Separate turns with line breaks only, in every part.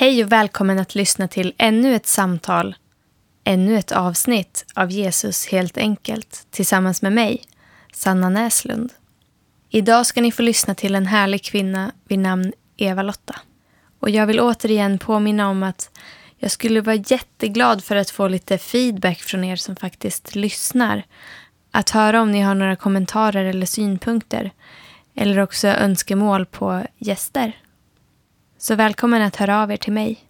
Hej och välkommen att lyssna till ännu ett samtal, ännu ett avsnitt av Jesus helt enkelt tillsammans med mig, Sanna Näslund. Idag ska ni få lyssna till en härlig kvinna vid namn Eva-Lotta. Och jag vill återigen påminna om att jag skulle vara jätteglad för att få lite feedback från er som faktiskt lyssnar. Att höra om ni har några kommentarer eller synpunkter. Eller också önskemål på gäster. Så välkommen att höra av er till mig.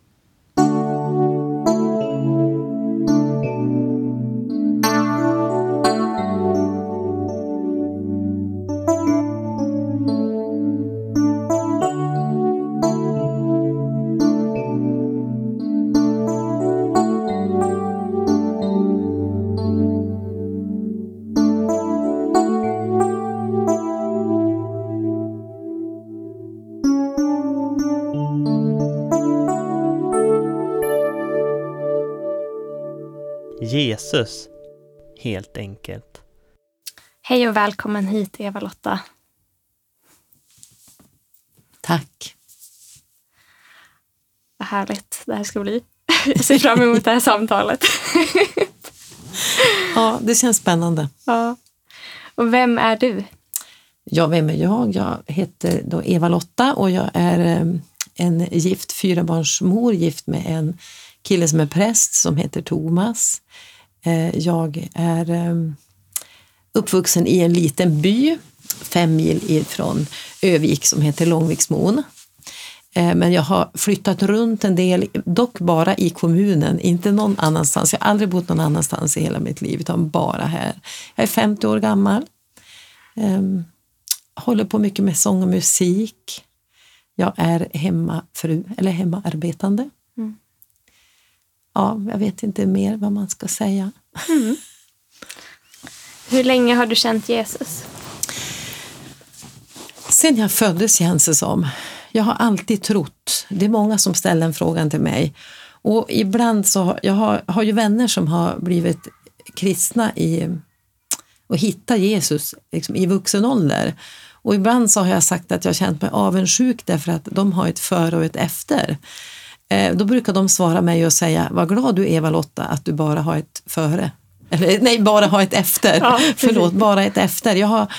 Jesus, helt enkelt.
Hej och välkommen hit Eva-Lotta.
Tack.
Vad härligt det här ska bli. Jag ser fram emot det här samtalet.
Ja, det känns spännande.
Ja. Och vem är du?
Ja, vem är jag? Jag heter då Eva-Lotta och jag är eh, en gift fyrabarnsmor, gift med en kille som är präst som heter Thomas. Eh, jag är eh, uppvuxen i en liten by fem mil ifrån Övik som heter Långviksmon. Eh, men jag har flyttat runt en del, dock bara i kommunen, inte någon annanstans. Jag har aldrig bott någon annanstans i hela mitt liv, utan bara här. Jag är 50 år gammal. Ehm, håller på mycket med sång och musik. Jag är hemmafru, eller hemmaarbetande. Ja, jag vet inte mer vad man ska säga. Mm.
Hur länge har du känt Jesus?
Sen jag föddes känns det som. Jag har alltid trott. Det är många som ställer den frågan till mig. Och ibland så, jag har, har ju vänner som har blivit kristna i, och hittat Jesus liksom, i vuxen ålder. Och ibland så har jag sagt att jag känt mig avundsjuk därför att de har ett före och ett efter. Eh, då brukar de svara mig och säga, vad glad du är Eva-Lotta att du bara har ett före. Eller nej, bara har ett efter. Ja, Förlåt, bara ett efter. Jag, har,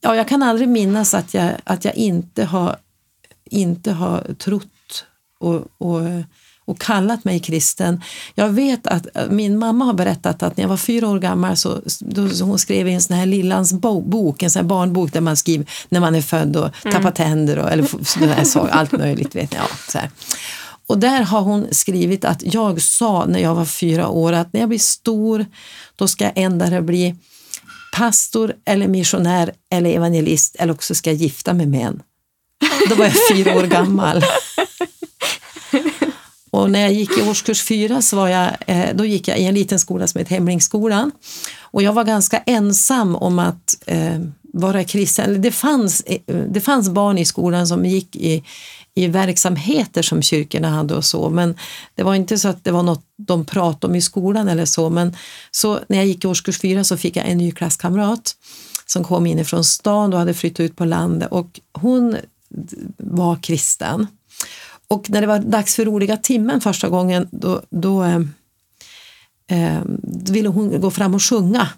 ja, jag kan aldrig minnas att jag, att jag inte, har, inte har trott och, och och kallat mig kristen. Jag vet att äh, min mamma har berättat att när jag var fyra år gammal så, då, så hon skrev i en sån här Lillans bok, en sån här barnbok där man skriver när man är född och mm. tappar tänder och eller sådär, så, allt möjligt. Vet jag, ja, så här. Och där har hon skrivit att jag sa när jag var fyra år att när jag blir stor då ska jag ändå bli pastor eller missionär eller evangelist eller också ska jag gifta mig med en. Då var jag fyra år gammal. Och när jag gick i årskurs fyra så var jag, eh, då gick jag i en liten skola som heter Hemlingsskolan. Och jag var ganska ensam om att eh, vara kristen. Det fanns, eh, det fanns barn i skolan som gick i, i verksamheter som kyrkorna hade och så, men det var inte så att det var något de pratade om i skolan eller så. Men så när jag gick i årskurs fyra så fick jag en ny klasskamrat som kom inifrån stan och hade flyttat ut på landet och hon var kristen. Och när det var dags för roliga timmen första gången då, då eh, eh, ville hon gå fram och sjunga.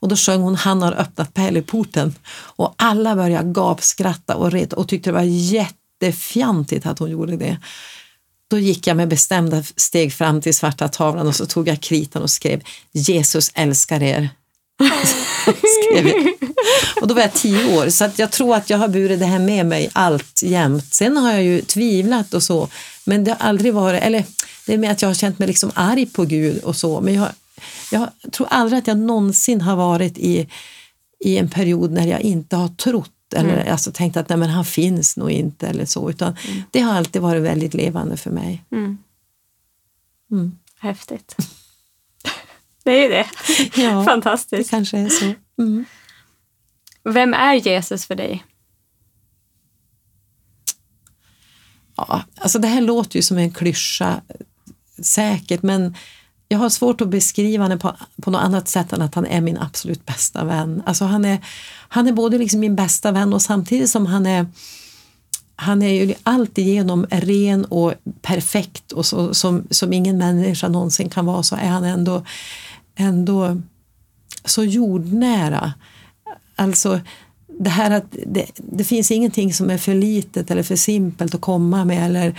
Och då sjöng hon Han har öppnat pärleporten och alla började gapskratta och, reta och tyckte det var jättefjantigt att hon gjorde det. Då gick jag med bestämda steg fram till svarta tavlan och så tog jag kritan och skrev Jesus älskar er. skrev jag. Och då var jag tio år, så att jag tror att jag har burit det här med mig allt jämt. Sen har jag ju tvivlat och så, men det har aldrig varit, eller det är med att jag har känt mig liksom arg på Gud och så, men jag, jag tror aldrig att jag någonsin har varit i, i en period när jag inte har trott eller mm. alltså tänkt att nej, men han finns nog inte eller så, utan mm. det har alltid varit väldigt levande för mig.
Mm. mm. Häftigt. Det är ju det. Ja, Fantastiskt.
Det kanske är så. Mm.
Vem är Jesus för dig?
Ja, alltså det här låter ju som en klyscha säkert, men jag har svårt att beskriva honom på, på något annat sätt än att han är min absolut bästa vän. Alltså han är, han är både liksom min bästa vän och samtidigt som han är han är ju alltigenom ren och perfekt och så, som, som ingen människa någonsin kan vara så är han ändå, ändå så jordnära. Alltså det här att det, det finns ingenting som är för litet eller för simpelt att komma med eller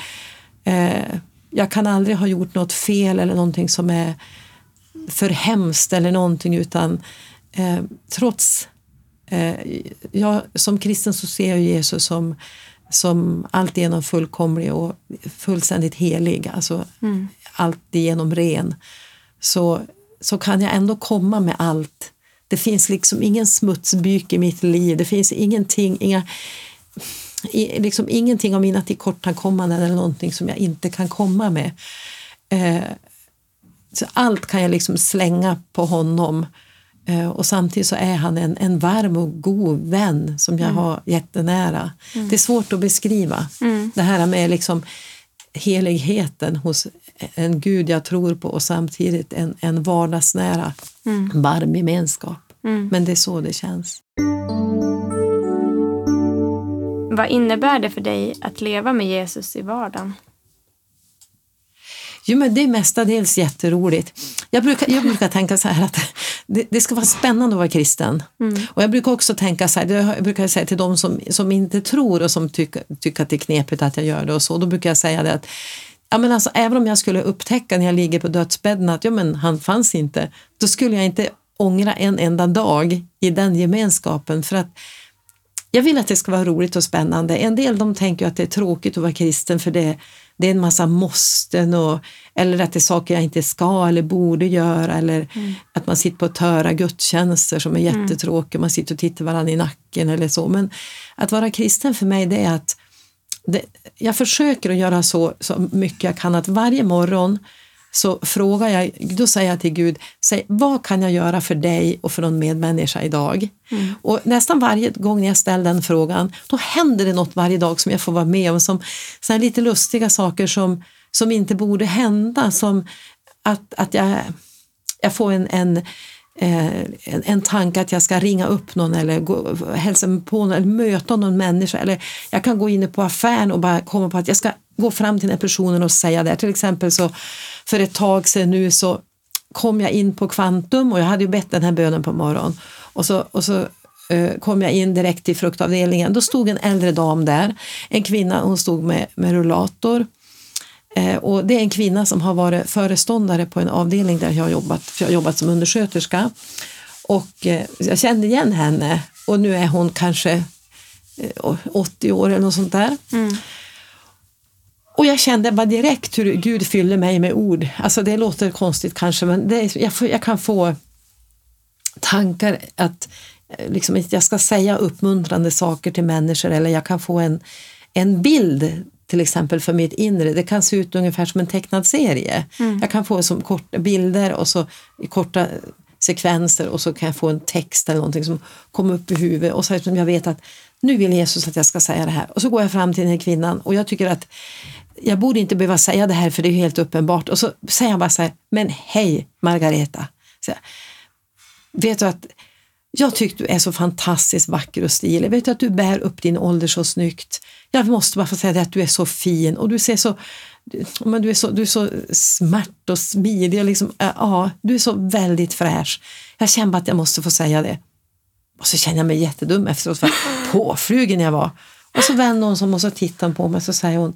eh, jag kan aldrig ha gjort något fel eller någonting som är för hemskt eller någonting utan eh, trots eh, jag, som kristen så ser jag Jesus som, som alltigenom fullkomlig och fullständigt helig, alltså mm. alltigenom ren. Så, så kan jag ändå komma med allt. Det finns liksom ingen smutsbyk i mitt liv, det finns ingenting, inga, liksom ingenting av mina tillkortakommanden eller någonting som jag inte kan komma med. Eh, så allt kan jag liksom slänga på honom eh, och samtidigt så är han en, en varm och god vän som jag mm. har jättenära. Mm. Det är svårt att beskriva mm. det här med liksom heligheten hos en Gud jag tror på och samtidigt en, en vardagsnära mm. varm gemenskap. Mm. Men det är så det känns.
Vad innebär det för dig att leva med Jesus i vardagen?
Jo, men det är mestadels jätteroligt. Jag brukar, jag brukar tänka så här att det, det ska vara spännande att vara kristen. Mm. Och jag brukar också tänka så här, jag brukar säga till de som, som inte tror och som tycker, tycker att det är knepigt att jag gör det och så, då brukar jag säga det att ja, men alltså, även om jag skulle upptäcka när jag ligger på dödsbädden att ja, men han fanns inte, då skulle jag inte ångra en enda dag i den gemenskapen för att jag vill att det ska vara roligt och spännande. En del de tänker att det är tråkigt att vara kristen för det, det är en massa måsten och, eller att det är saker jag inte ska eller borde göra eller mm. att man sitter på töra gudstjänster som är mm. jättetråkiga, man sitter och tittar varandra i nacken eller så. Men att vara kristen för mig det är att det, jag försöker att göra så, så mycket jag kan att varje morgon så frågar jag, då säger jag till Gud, säg, vad kan jag göra för dig och för någon medmänniska idag? Mm. Och nästan varje gång jag ställer den frågan, då händer det något varje dag som jag får vara med om, som så lite lustiga saker som, som inte borde hända, som att, att jag, jag får en, en Eh, en, en tanke att jag ska ringa upp någon eller gå, hälsa på någon eller möta någon människa. Eller jag kan gå in på affären och bara komma på att jag ska gå fram till den personen och säga det. Till exempel så för ett tag sedan nu så kom jag in på Kvantum och jag hade ju bett den här bönen på morgonen och så, och så eh, kom jag in direkt till fruktavdelningen. Då stod en äldre dam där, en kvinna, hon stod med, med rullator och det är en kvinna som har varit föreståndare på en avdelning där jag har jobbat, för jag har jobbat som undersköterska. Och eh, jag kände igen henne och nu är hon kanske 80 eh, år eller något sånt där. Mm. Och jag kände bara direkt hur Gud fyllde mig med ord. Alltså det låter konstigt kanske men det, jag, jag kan få tankar att liksom, jag ska säga uppmuntrande saker till människor eller jag kan få en, en bild till exempel för mitt inre. Det kan se ut ungefär som en tecknad serie. Mm. Jag kan få som korta bilder och så korta sekvenser och så kan jag få en text eller någonting som kommer upp i huvudet och så som jag vet att nu vill Jesus att jag ska säga det här. Och så går jag fram till den här kvinnan och jag tycker att jag borde inte behöva säga det här för det är helt uppenbart. Och så säger jag bara så här, men hej Margareta. Så, vet du att jag tycker du är så fantastiskt vacker och stilig. Vet du att du bär upp din ålder så snyggt. Jag måste bara få säga det att du är så fin och du ser så men du, är så, du är så smärt och smidig. Och liksom, ja, du är så väldigt fräsch. Jag känner bara att jag måste få säga det. Och så känner jag mig jättedum efteråt för påflugen jag var. Och så vänder hon sig och så tittar på mig och så säger hon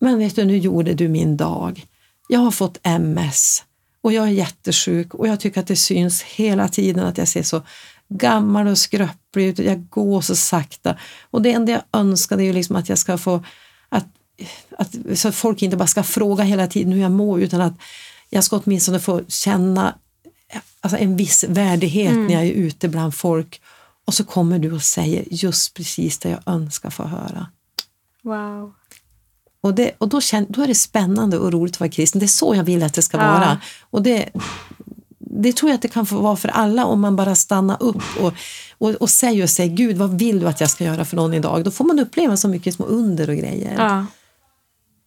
Men vet du, nu gjorde du min dag. Jag har fått MS och jag är jättesjuk och jag tycker att det syns hela tiden att jag ser så gammal och skröplig ut. Jag går så sakta. Och det enda jag önskar är ju liksom att jag ska få att, att, så att folk inte bara ska fråga hela tiden hur jag mår utan att jag ska åtminstone få känna alltså en viss värdighet mm. när jag är ute bland folk. Och så kommer du och säger just precis det jag önskar få höra.
Wow.
Och, det, och då, känner, då är det spännande och roligt att vara kristen. Det är så jag vill att det ska ja. vara. Och det, det tror jag att det kan få vara för alla om man bara stannar upp och, och, och säger och säger Gud vad vill du att jag ska göra för någon idag? Då får man uppleva så mycket små under och grejer. Ja.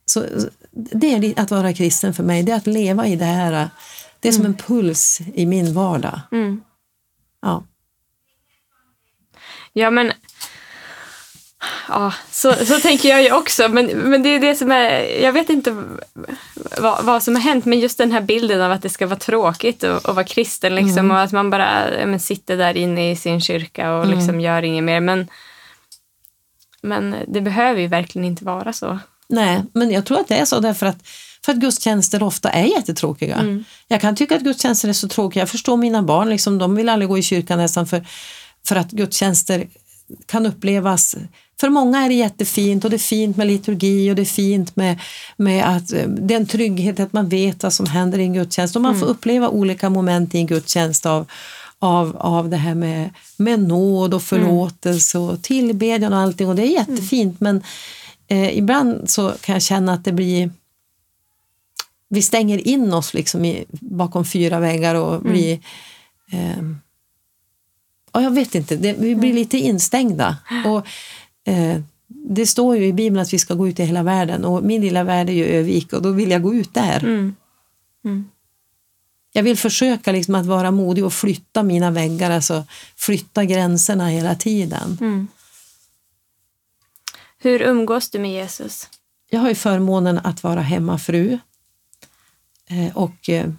Så det är att vara kristen för mig, det är att leva i det här. Det är mm. som en puls i min vardag.
Mm.
Ja.
Ja men Ja, så, så tänker jag ju också. Men, men det är det som är... Jag vet inte vad, vad som har hänt, men just den här bilden av att det ska vara tråkigt att vara kristen liksom,
Mm.
och att man bara men, sitter där inne i sin kyrka och liksom
Mm.
gör inget mer. Men, men det behöver ju verkligen inte vara så.
Nej, men jag tror att det är så därför att, för att gudstjänster ofta är jättetråkiga. Jag kan tycka att gudstjänster är så tråkiga. Jag förstår mina barn, liksom, de vill aldrig gå i kyrkan nästan för, för att gudstjänster kan upplevas. För många är det jättefint och det är fint med liturgi och det är fint med, med att eh, det är en trygghet att man vet vad som händer i en gudstjänst. Och man får uppleva olika moment i en gudstjänst av, av, av det här med, med nåd och förlåtelse och tillbedjan och allting. Och det är jättefint men eh, ibland så kan jag känna att det blir vi stänger in oss liksom i, bakom fyra väggar och blir eh, ja, jag vet inte, det, vi blir lite instängda. Och, eh, det står ju i Bibeln att vi ska gå ut i hela världen och min lilla värld är ju Övik och då vill jag gå ut där.
Mm.
Jag vill försöka liksom att vara modig och flytta mina väggar, alltså flytta gränserna hela tiden.
Mm. Hur umgås du med Jesus?
Jag har ju förmånen att vara hemmafru. Eh, och eh,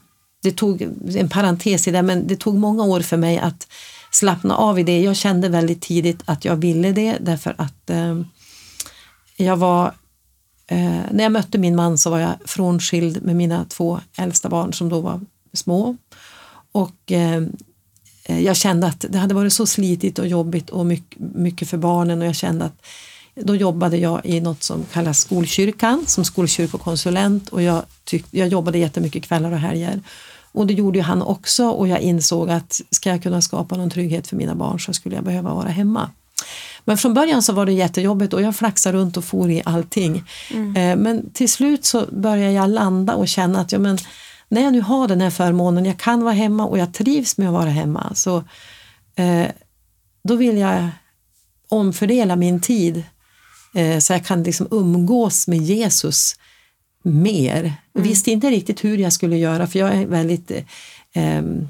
det tog en parentes i det, men det tog många år för mig att slappna av i det. Jag kände väldigt tidigt att jag ville det därför att eh, jag var eh, när jag mötte min man så var jag frånskild med mina två äldsta barn som då var små. Och eh, eh jag kände att det hade varit så slitigt och jobbigt och mycket, mycket för barnen och jag kände att då jobbade jag i något som kallas skolkyrkan som skolkyrkokonsulent och jag, tyck, jag jobbade jättemycket kvällar och helger. Och det gjorde ju han också och jag insåg att ska jag kunna skapa någon trygghet för mina barn så skulle jag behöva vara hemma. Men från början så var det jättejobbigt och jag flaxade runt och for i allting. Eh, Men till slut så började jag landa och känna att ja, men, när jag nu har den här förmånen, jag kan vara hemma och jag trivs med att vara hemma, så eh, då vill jag omfördela min tid eh, så jag kan liksom umgås med Jesus mer. Jag visste inte riktigt hur jag skulle göra för jag är väldigt eh, ehm,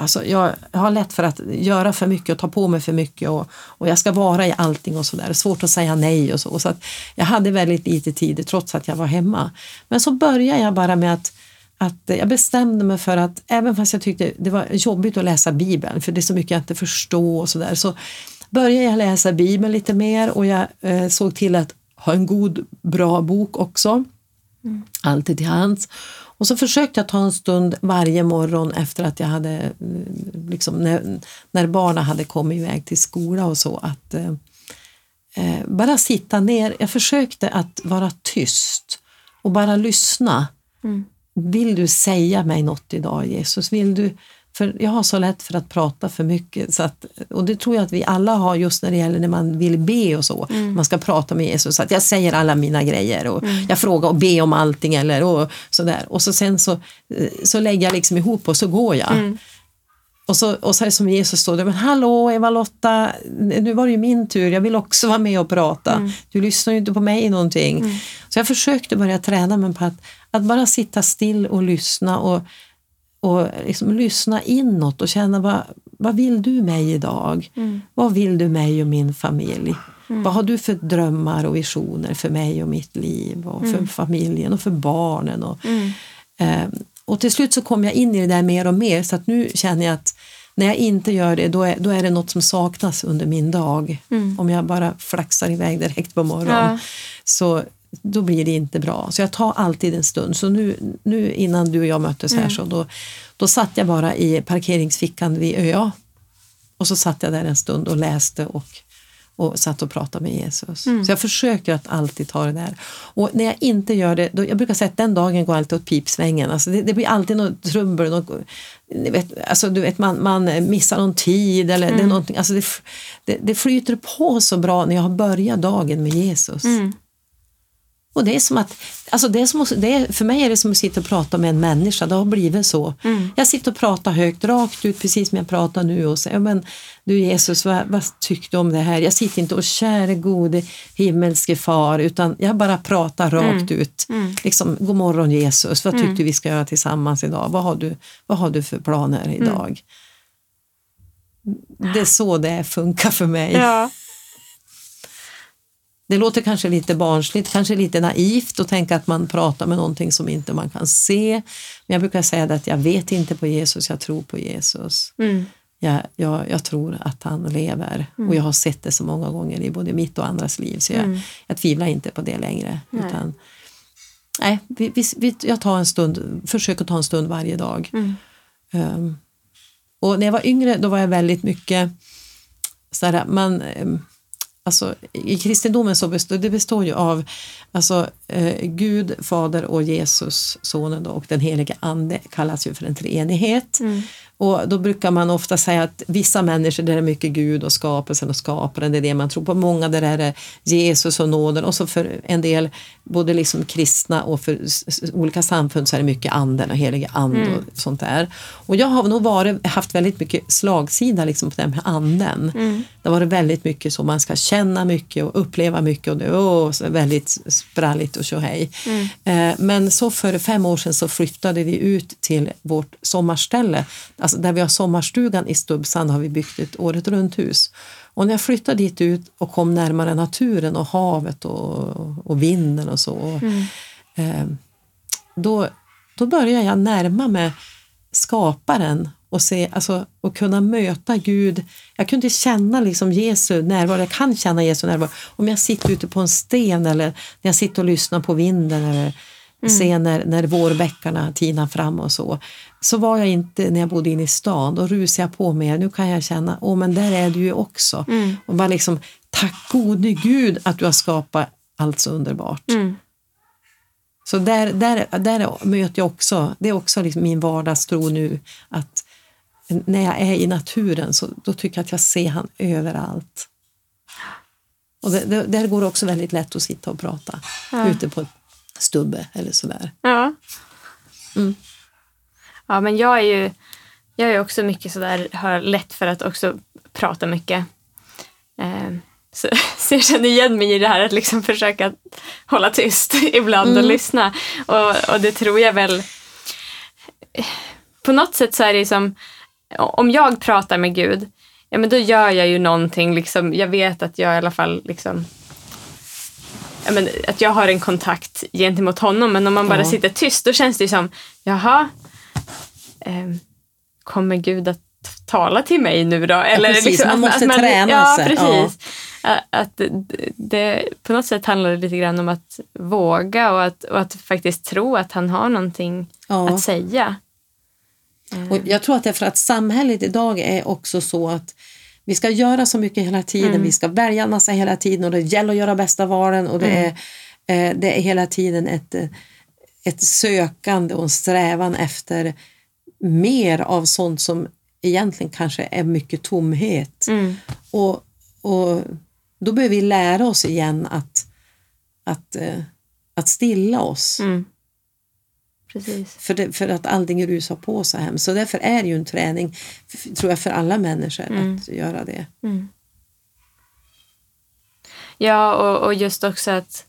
Alltså jag har lätt för att göra för mycket och ta på mig för mycket och, och jag ska vara i allting och sådär. Svårt att säga nej och så. så jag hade väldigt lite tid trots att jag var hemma. Men så började jag bara med att, att jag bestämde mig för att även fast jag tyckte det var jobbigt att läsa Bibeln för det är så mycket jag inte förstår och sådär så började jag läsa Bibeln lite mer och jag eh, såg till att ha en god, bra bok också. Alltid till hands. Och så försökte jag ta en stund varje morgon efter att jag hade, eh, liksom, när, när barnen hade kommit iväg till skola och så, att eh, eh, bara sitta ner. Jag försökte att vara tyst och bara lyssna. Vill du säga mig något idag Jesus? Vill du, för jag har så lätt för att prata för mycket så att, och det tror jag att vi alla har just när det gäller när man vill be och så. Man ska prata med Jesus. Så att jag säger alla mina grejer och jag frågar och ber om allting eller och sådär. Och så sen så, eh, så lägger jag liksom ihop och så går jag. Och så, och så är det som Jesus står där, men hallå Eva-Lotta, nu var det ju min tur, jag vill också vara med och prata. Du lyssnar ju inte på mig någonting. Så jag försökte börja träna mig på att, att bara sitta still och lyssna och, och liksom lyssna inåt och känna vad, vad vill du mig idag? Vad vill du mig och min familj? Vad har du för drömmar och visioner för mig och mitt liv och för familjen och för barnen? Och, eh, och till slut så kom jag in i det där mer och mer så att nu känner jag att när jag inte gör det då är, då är det något som saknas under min dag. Om jag bara flaxar iväg direkt på morgonen
Ja.
så då blir det inte bra. Så jag tar alltid en stund. Så nu, nu innan du och jag möttes här så då, då satt jag bara i parkeringsfickan vid ÖA och så satt jag där en stund och läste och, och satt och pratade med Jesus. Så jag försöker att alltid ta det där. Och när jag inte gör det, då, jag brukar säga att den dagen går alltid åt pipsvängen. Alltså det, det blir alltid något trubbel, något, ni vet, alltså du vet, man, man missar någon tid eller det, är någonting, alltså det, det, det flyter på så bra när jag har börjat dagen med Jesus. Och det är som att, alltså det är som, det är, för mig är det som att sitta och prata med en människa, det har blivit så. Jag sitter och pratar högt, rakt ut, precis som jag pratar nu och säger, men du Jesus, vad, vad tyckte du om det här? Jag sitter inte och käre gode himmelske far, utan jag bara pratar rakt ut. Liksom, god morgon Jesus, vad tyckte du vi ska göra tillsammans idag? Vad har du, vad har du för planer idag? Det är så det funkar för mig.
Ja.
Det låter kanske lite barnsligt, kanske lite naivt att tänka att man pratar med någonting som inte man kan se. Men jag brukar säga att jag vet inte på Jesus, jag tror på Jesus.
Mm.
Jag, jag, jag tror att han lever och jag har sett det så många gånger i både mitt och andras liv så jag,
Mm.
jag tvivlar inte på det längre.
Nej.
Utan, nej, vi, vi, vi, jag tar en stund, försöker ta en stund varje dag.
Mm.
Um, och när jag var yngre då var jag väldigt mycket sådär, man, um, alltså, i kristendomen så består det består ju av alltså, eh, Gud, Fader och Jesus, Sonen då, och den helige Ande kallas ju för en treenighet.
Mm.
Och då brukar man ofta säga att vissa människor där är mycket Gud och skapelsen och skaparen, det är det man tror på. Många där är det Jesus och nåden och så för en del, både liksom kristna och för olika samfund så är det mycket anden och helige ande och sånt där. Och jag har nog varit, haft väldigt mycket slagsida liksom på det här anden. Det har varit väldigt mycket så, man ska känna mycket och uppleva mycket och det är väldigt spralligt och tjohej. Eh, Men så för fem år sedan så flyttade vi ut till vårt sommarställe. Alltså där vi har sommarstugan i Stubbsand har vi byggt ett året runt hus. Och när jag flyttade dit ut och kom närmare naturen och havet och, och vinden och så. Eh, då, då började jag närma mig skaparen och, se, alltså, och kunna möta Gud. Jag kunde känna liksom Jesu närvaro, jag kan känna Jesu närvaro om jag sitter ute på en sten eller när jag sitter och lyssnar på vinden eller ser när, när vårbäckarna tinar fram och så. Så var jag inte när jag bodde inne i stan, då rusade jag på mer. Nu kan jag känna, åh men där är du ju också. Och bara liksom, tack gode Gud att du har skapat allt så underbart.
Mm.
Så där, där, där möter jag också, det är också liksom min vardagstro nu att när jag är i naturen så då tycker jag att jag ser han överallt. Och det, det, där går det också väldigt lätt att sitta och prata ute på ett stubbe eller sådär.
Ja.
Mm.
Ja, men jag är ju jag är också mycket sådär, har lätt för att också prata mycket. Eh, så, så jag känner igen mig i det här att liksom försöka hålla tyst ibland och lyssna. Och, och det tror jag väl... På något sätt så är det som, om jag pratar med Gud, ja men då gör jag ju någonting, liksom, jag vet att jag i alla fall liksom men, att jag har en kontakt gentemot honom. Men om man bara
Ja.
sitter tyst då känns det ju som, jaha, ehm, kommer Gud att tala till mig nu då? Eller liksom
precis, man måste
att,
träna
ja,
sig,
Precis. Att, att det, det, på något sätt handlar det lite grann om att våga och att, och att faktiskt tro att han har någonting
Ja.
att säga.
Och jag tror att det är för att samhället idag är också så att vi ska göra så mycket hela tiden, vi ska välja en massa hela tiden och det gäller att göra bästa valen och det, är, eh, det är hela tiden ett, eh, ett sökande och en strävan efter mer av sånt som egentligen kanske är mycket tomhet.
Mm.
Och, och då behöver vi lära oss igen att, att, eh, att stilla oss.
Mm. Precis.
För, det, för att allting rusar på så hemskt. Så därför är det ju en träning, tror jag, för alla människor att göra det.
Ja, och, och just också att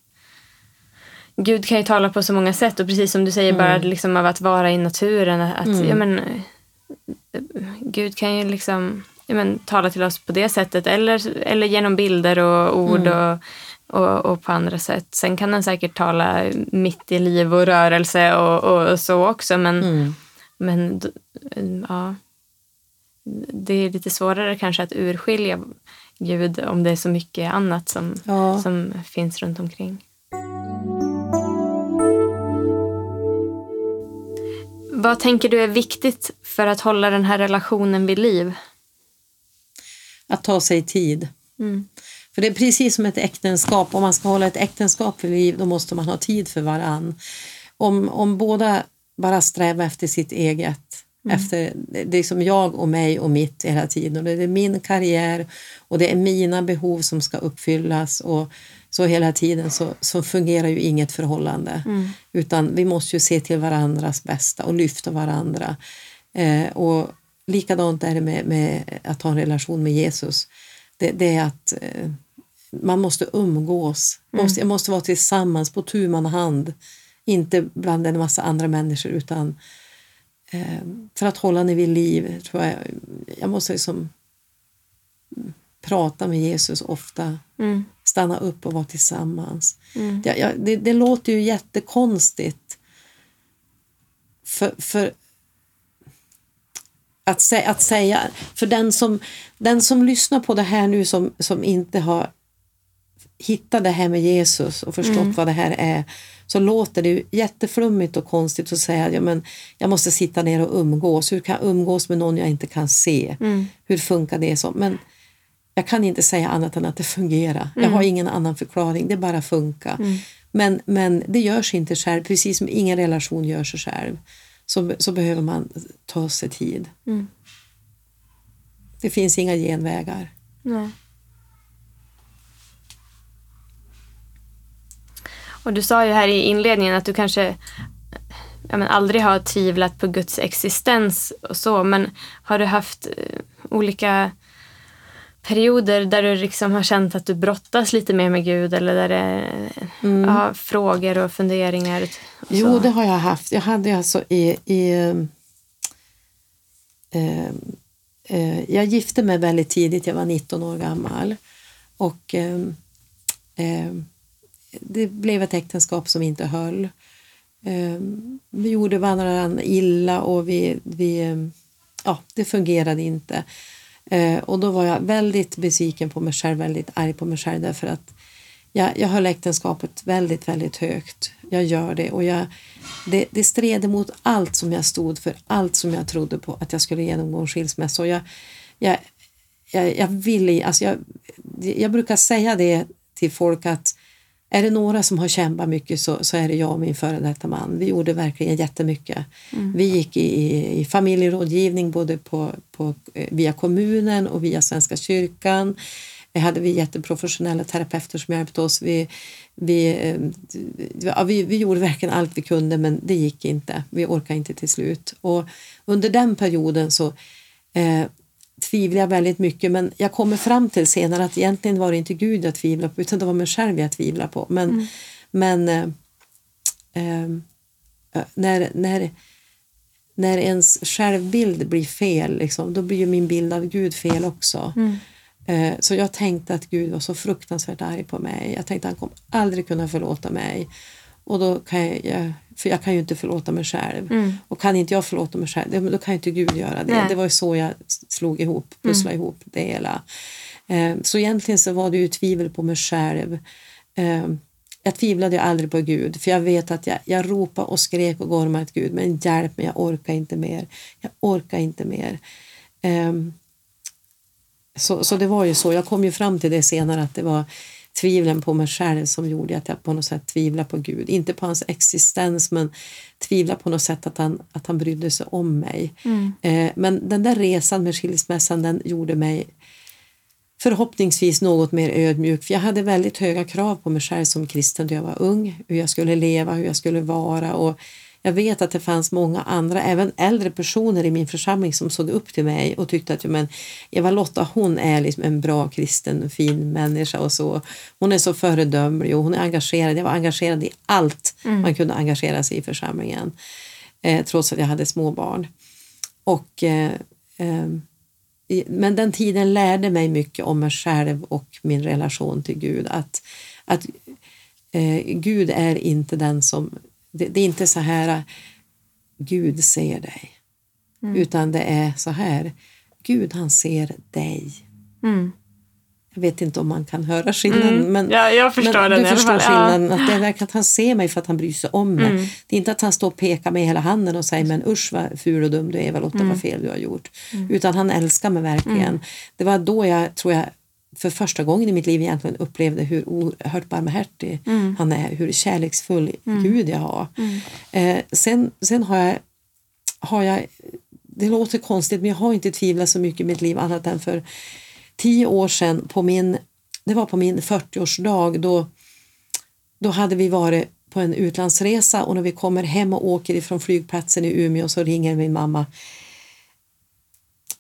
Gud kan ju tala på så många sätt och precis som du säger, bara liksom av att vara i naturen. Att, ja, men, Gud kan ju liksom ja, men, tala till oss på det sättet eller, eller genom bilder och ord och, och, och på andra sätt. Sen kan han säkert tala mitt i liv och rörelse och, och så också. Men,
Mm.
men ja, det är lite svårare kanske att urskilja Gud om det är så mycket annat som,
Ja.
som finns runt omkring. Vad tänker du är viktigt för att hålla den här relationen vid liv?
Att ta sig tid.
Mm.
För det är precis som ett äktenskap. Om man ska hålla ett äktenskap vid liv då måste man ha tid för varann. Om, om båda bara strävar efter sitt eget, efter det är som jag och mig och mitt hela tiden. Och det är min karriär och det är mina behov som ska uppfyllas. Och så hela tiden så, så fungerar ju inget förhållande. Utan vi måste ju se till varandras bästa och lyfta varandra. Eh, och likadant är det med, med att ha en relation med Jesus. Det, det är att eh, man måste umgås. Måste, jag måste vara tillsammans på tu man hand. Inte bland en massa andra människor utan eh, för att hålla ni vid liv tror jag jag måste liksom prata med Jesus ofta,
Mm.
stanna upp och vara tillsammans.
Mm.
Ja, ja, det, det låter ju jättekonstigt. För, för att, sä, att säga, för den som, den som lyssnar på det här nu som, som inte har hittat det här med Jesus och förstått
Mm.
vad det här är, så låter det ju jätteflummigt och konstigt att säga ja, men jag måste sitta ner och umgås. Hur kan jag umgås med någon jag inte kan se?
Mm.
Hur funkar det? så? Men jag kan inte säga annat än att det fungerar. Jag
Mm.
har ingen annan förklaring, det bara funkar. Men, men det görs inte själv, precis som ingen relation gör sig själv. Så, så behöver man ta sig tid.
Mm.
Det finns inga genvägar.
Nej. Och du sa ju här i inledningen att du kanske ja, men aldrig har tvivlat på Guds existens och så, men har du haft eh, olika perioder där du liksom har känt att du brottas lite mer med Gud eller där det är ja, frågor och funderingar? Och?
Jo, det har jag haft. Jag hade alltså i... i eh, eh, jag gifte mig väldigt tidigt, jag var 19 år gammal. Och eh, det blev ett äktenskap som inte höll. Ehm, vi gjorde varandra illa och vi, vi, ehm, ja, det fungerade inte. Ehm, och då var jag väldigt besviken på mig själv, väldigt arg på mig själv därför att jag, jag höll äktenskapet väldigt, väldigt högt. Jag gör det och jag, det, det stred emot allt som jag stod för, allt som jag trodde på att jag skulle genomgå en skilsmässa. Och jag, jag, jag, jag, ville, alltså jag, jag brukar säga det till folk att är det några som har kämpat mycket så, så är det jag och min före detta man. Vi gjorde verkligen jättemycket. Vi gick i, i, i familjerådgivning både på, på, eh, via kommunen och via Svenska kyrkan. Vi hade vi jätteprofessionella terapeuter som hjälpte oss. Vi, vi, eh, ja, vi, vi gjorde verkligen allt vi kunde men det gick inte. Vi orkade inte till slut. Och under den perioden så eh, tvivlade jag väldigt mycket men jag kommer fram till senare att egentligen var det inte Gud jag tvivlade på utan det var mig själv jag tvivlade på. Men, men eh, eh, när, när, när ens självbild blir fel, liksom, då blir ju min bild av Gud fel också. Eh, Så jag tänkte att Gud var så fruktansvärt arg på mig. Jag tänkte att han kommer aldrig kunna förlåta mig. Och då kan jag, jag, för jag kan ju inte förlåta mig själv. Och kan inte jag förlåta mig själv, då kan ju inte Gud göra det.
Nej.
Det var ju så jag slog ihop, pusslade ihop det hela. Eh, Så egentligen så var det ju tvivel på mig själv. Eh, Jag tvivlade ju aldrig på Gud, för jag vet att jag, jag ropade och skrek och gormade till Gud, men hjälp mig, jag orkar inte mer. Jag orkar inte mer. Ehm, så, så det var ju så. Jag kom ju fram till det senare att det var tvivlen på mig själv som gjorde att jag på något sätt tvivlade på Gud. Inte på hans existens men tvivlade på något sätt att han, att han brydde sig om mig. Eh, men den där resan med skilsmässan den gjorde mig förhoppningsvis något mer ödmjuk. För jag hade väldigt höga krav på mig själv som kristen när jag var ung. Hur jag skulle leva, hur jag skulle vara. Och jag vet att det fanns många andra, även äldre personer i min församling som såg upp till mig och tyckte att men, Eva-Lotta hon är liksom en bra kristen, fin människa och så. Hon är så föredömlig och hon är engagerad. Jag var engagerad i allt man kunde engagera sig i församlingen. Eh, trots att jag hade små barn. Och eh, i- men den tiden lärde mig mycket om mig själv och min relation till Gud. Att, att eh, Gud är inte den som... Det, det är inte så här Gud ser dig. Utan det är så här, Gud han ser dig.
Mm.
Jag vet inte om man kan höra skillnaden. Men,
Ja, jag förstår
men
den
du förstår.
Ja.
skillnaden. Att det är verkligen att han ser mig för att han bryr sig om mig.
Mm.
Det är inte att han står och pekar med hela handen och säger men usch vad ful och dum du är Eva-Lotta,
Mm.
vad fel du har gjort. Utan han älskar mig verkligen. Det var då jag tror jag för första gången i mitt liv egentligen upplevde hur oerhört barmhärtig
Mm.
han är, hur kärleksfull Gud jag har. Eh, sen, sen har jag, har jag, det låter konstigt men jag har inte tvivlat så mycket i mitt liv annat än för tio år sedan på min, det var på min 40-årsdag då, då hade vi varit på en utlandsresa och när vi kommer hem och åker ifrån flygplatsen i Umeå så ringer min mamma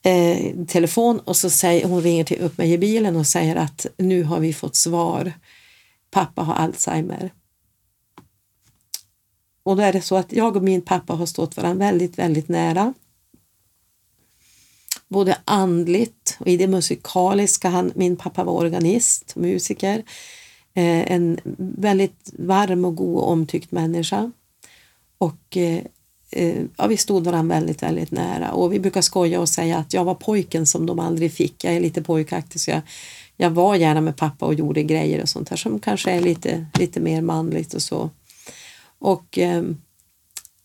eh, telefon och så säger hon ringer till upp mig i bilen och säger att nu har vi fått svar. Pappa har Alzheimer. Och då är det så att jag och min pappa har stått varandra väldigt, väldigt nära. både andligt och i det musikaliska. Han, min pappa var organist, musiker. Eh, en väldigt varm och god och omtyckt människa. Och eh, Eh, ja, vi stod varandra väldigt, väldigt nära. Och vi brukar skoja och säga att jag var pojken som de aldrig fick. Jag är lite pojkaktig så jag, jag var gärna med pappa och gjorde grejer och sånt här som kanske är lite, lite mer manligt och så. Och eh,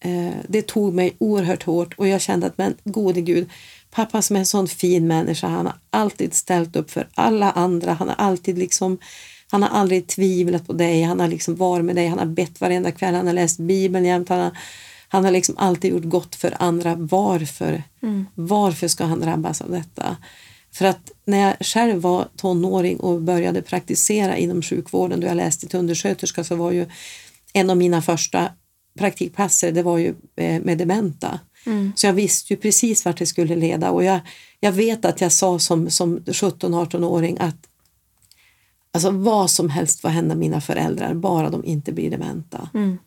eh, det tog mig oerhört hårt och jag kände att men gode gud, pappa som är en sån fin människa, han har alltid ställt upp för alla andra, han har alltid liksom han har aldrig tvivlat på dig, han har liksom varit med dig, han har bett varenda kväll, han har läst Bibeln jämt, han har, han har liksom alltid gjort gott för andra. Varför? Mm. Varför ska han drabbas av detta? För att när jag själv var tonåring och började praktisera inom sjukvården då jag läste till undersköterska så var ju en av mina första praktikplatser det var ju eh, med dementa. Mm. Så jag visste ju precis vart det skulle leda och jag, jag vet att jag sa som, som 17-18-åring att alltså vad som helst får hända mina föräldrar bara de inte blir dementa. Mm.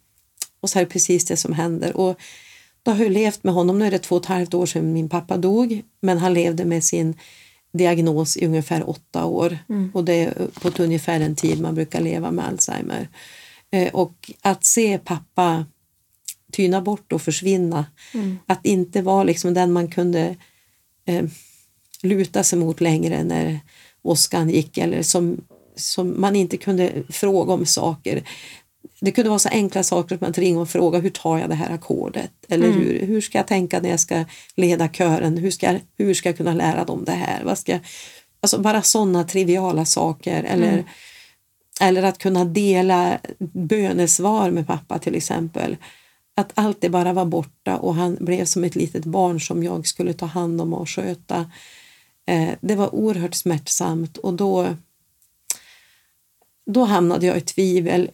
Och så är det precis det som händer. Och då har jag levt med honom, nu är det två och ett halvt år sedan min pappa dog, men han levde med sin diagnos i ungefär åtta år mm. och det är på ungefär den tid man brukar leva med Alzheimer. Eh, och att se pappa tyna bort och försvinna, mm. att inte vara liksom den man kunde eh, luta sig mot längre när åskan gick eller som, som man inte kunde fråga om saker det kunde vara så enkla saker som att ringa och fråga hur tar jag det här ackordet? Eller mm. hur, hur ska jag tänka när jag ska leda kören? Hur ska, hur ska jag kunna lära dem det här? Vad ska, alltså bara sådana triviala saker. Eller, mm. eller att kunna dela bönesvar med pappa till exempel. Att allt det bara var borta och han blev som ett litet barn som jag skulle ta hand om och sköta. Eh, det var oerhört smärtsamt och då då hamnade jag i tvivel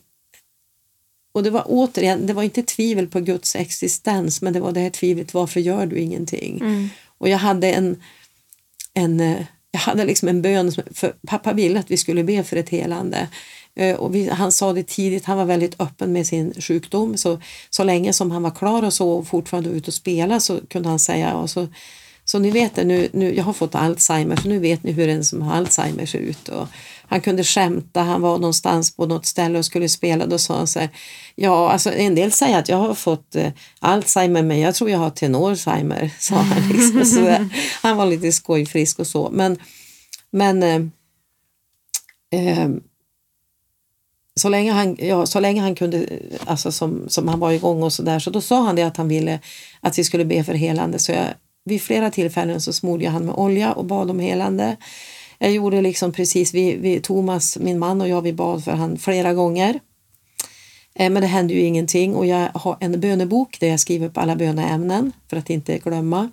och det var återigen, det var inte tvivel på Guds existens men det var det här tvivlet, varför gör du ingenting? Mm. Och jag hade en, en, eh, jag hade liksom en bön, för pappa ville att vi skulle be för ett helande. Eh, och vi, han sa det tidigt, han var väldigt öppen med sin sjukdom så, så länge som han var klar och så och fortfarande ute och spela så kunde han säga och så så ni vet det, nu, nu, jag har fått Alzheimer, så nu vet ni hur en som har Alzheimer ser ut. Och han kunde skämta, han var någonstans på något ställe och skulle spela, då sa han så här, ja, alltså en del säger att jag har fått eh, Alzheimer, men jag tror jag har tenorzheimer, sa han. Liksom. Så, han var lite skojfrisk och så, men, men eh, eh, så länge han, ja, så länge han kunde, alltså som, som han var igång och sådär så då sa han det att han ville att vi skulle be för helande. Så jag, vid flera tillfällen så smorde jag han med olja och bad om helande. Jag gjorde liksom precis, vi, vi, Thomas, min man och jag, vi bad för han flera gånger. Eh, men det hände ju ingenting och jag har en bönebok där jag skriver upp alla böneämnen för att inte glömma.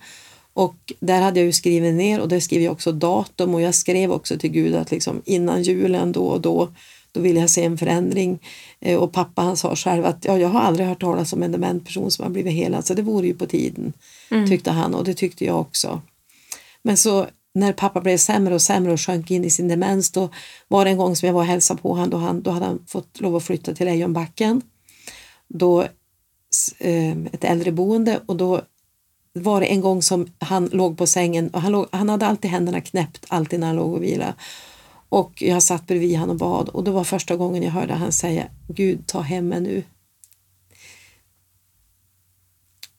Och där hade jag ju skrivit ner och där skriver jag också datum och jag skrev också till Gud att liksom innan julen då och då då vill jag se en förändring. Eh, och pappa han sa själv att ja, jag har aldrig hört talas om en dement person som har blivit helad så det vore ju på tiden, mm. tyckte han och det tyckte jag också. Men så när pappa blev sämre och sämre och sjönk in i sin demens då var det en gång som jag var och hälsade på honom då, han, då hade han fått lov att flytta till Lejonbacken. Då, eh, ett äldreboende och då var det en gång som han låg på sängen och han, låg, han hade alltid händerna knäppt alltid när han låg och vilade. Och jag satt bredvid honom och bad och det var första gången jag hörde han säga Gud ta hem mig nu.